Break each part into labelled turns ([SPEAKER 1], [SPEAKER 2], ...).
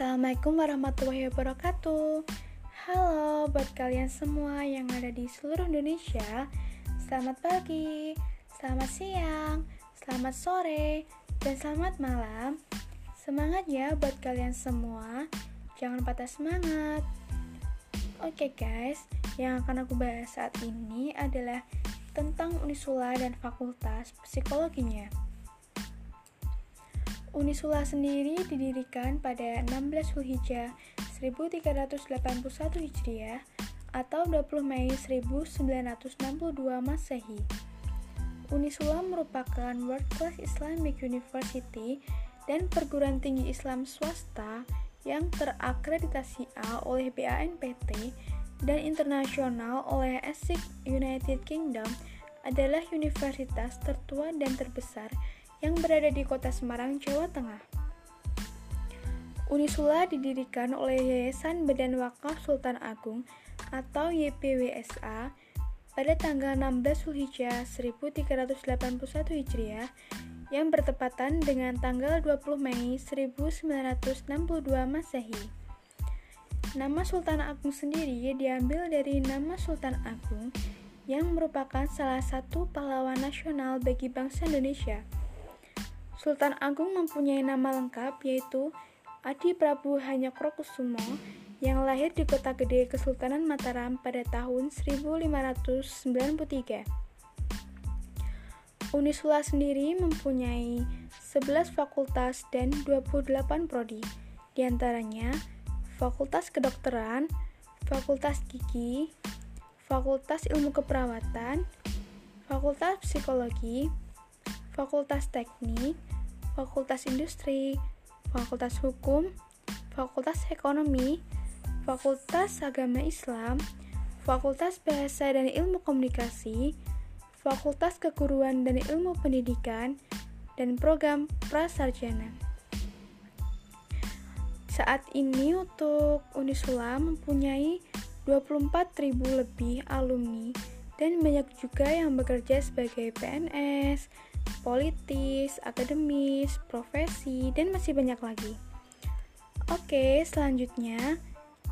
[SPEAKER 1] Assalamualaikum warahmatullahi wabarakatuh. Halo buat kalian semua yang ada di seluruh Indonesia. Selamat pagi, selamat siang, selamat sore, dan selamat malam. Semangat ya buat kalian semua. Jangan patah semangat. Oke guys, yang akan aku bahas saat ini adalah tentang Unisula dan Fakultas Psikologinya Unisula sendiri didirikan pada 16 Zulhijjah 1381 Hijriah atau 20 Mei 1962 Masehi. Unisula merupakan world class Islamic University dan perguruan tinggi Islam swasta yang terakreditasi A oleh BANPT dan internasional oleh ASIC United Kingdom adalah universitas tertua dan terbesar yang berada di kota Semarang, Jawa Tengah. Unisula didirikan oleh Yayasan Badan Wakaf Sultan Agung atau YPWSA pada tanggal 16 Zulhijjah 1381 Hijriah yang bertepatan dengan tanggal 20 Mei 1962 Masehi. Nama Sultan Agung sendiri diambil dari nama Sultan Agung yang merupakan salah satu pahlawan nasional bagi bangsa Indonesia. Sultan Agung mempunyai nama lengkap yaitu Adi Prabu Hanyokrokusumo yang lahir di kota gede Kesultanan Mataram pada tahun 1593. Unisula sendiri mempunyai 11 fakultas dan 28 prodi, di antaranya Fakultas Kedokteran, Fakultas Gigi, Fakultas Ilmu Keperawatan, Fakultas Psikologi, Fakultas Teknik, Fakultas Industri, Fakultas Hukum, Fakultas Ekonomi, Fakultas Agama Islam, Fakultas Bahasa dan Ilmu Komunikasi, Fakultas Keguruan dan Ilmu Pendidikan, dan program prasarjana. Saat ini untuk Unisula mempunyai 24.000 lebih alumni dan banyak juga yang bekerja sebagai PNS, politis, akademis, profesi, dan masih banyak lagi. Oke, selanjutnya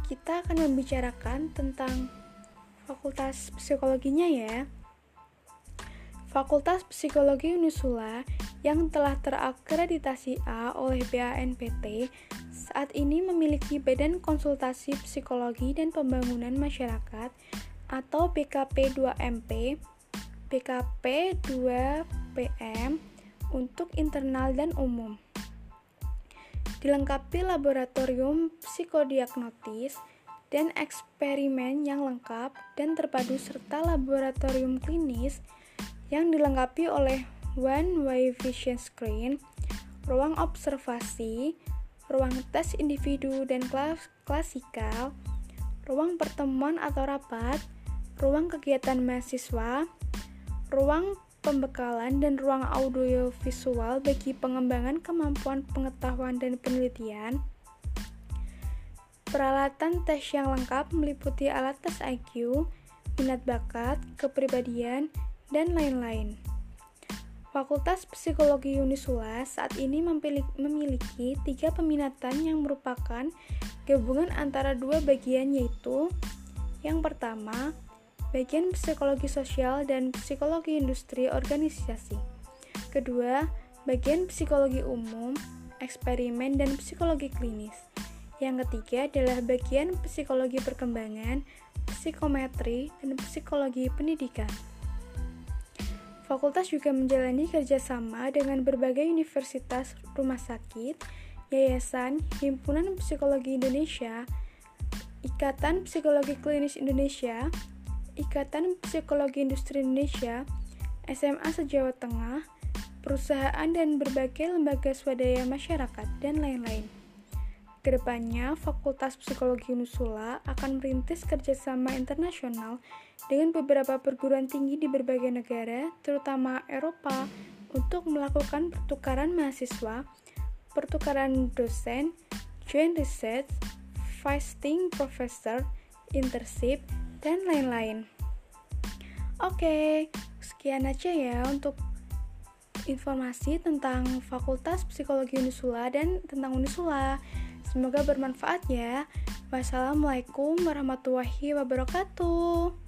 [SPEAKER 1] kita akan membicarakan tentang fakultas psikologinya ya. Fakultas Psikologi Unisula yang telah terakreditasi A oleh BANPT saat ini memiliki Badan Konsultasi Psikologi dan Pembangunan Masyarakat atau BKP 2MP BKP 2PM untuk internal dan umum. Dilengkapi laboratorium psikodiagnotis dan eksperimen yang lengkap dan terpadu serta laboratorium klinis yang dilengkapi oleh one way vision screen, ruang observasi, ruang tes individu dan kelas klasikal, ruang pertemuan atau rapat, ruang kegiatan mahasiswa, ruang pembekalan dan ruang audiovisual bagi pengembangan kemampuan pengetahuan dan penelitian. Peralatan tes yang lengkap meliputi alat tes IQ, minat bakat, kepribadian, dan lain-lain. Fakultas Psikologi Unisula saat ini memiliki tiga peminatan yang merupakan gabungan antara dua bagian yaitu yang pertama, bagian psikologi sosial dan psikologi industri organisasi. Kedua, bagian psikologi umum, eksperimen, dan psikologi klinis. Yang ketiga adalah bagian psikologi perkembangan, psikometri, dan psikologi pendidikan. Fakultas juga menjalani kerjasama dengan berbagai universitas, rumah sakit, yayasan, himpunan psikologi Indonesia, Ikatan Psikologi Klinis Indonesia, Ikatan Psikologi Industri Indonesia, SMA se-Jawa Tengah, perusahaan dan berbagai lembaga swadaya masyarakat, dan lain-lain. Ke depannya, Fakultas Psikologi Nusula akan merintis kerjasama internasional dengan beberapa perguruan tinggi di berbagai negara, terutama Eropa, untuk melakukan pertukaran mahasiswa, pertukaran dosen, joint research, visiting professor, internship, dan lain-lain. Oke, sekian aja ya untuk informasi tentang Fakultas Psikologi Unisula dan tentang Unisula. Semoga bermanfaat ya. Wassalamualaikum warahmatullahi wabarakatuh.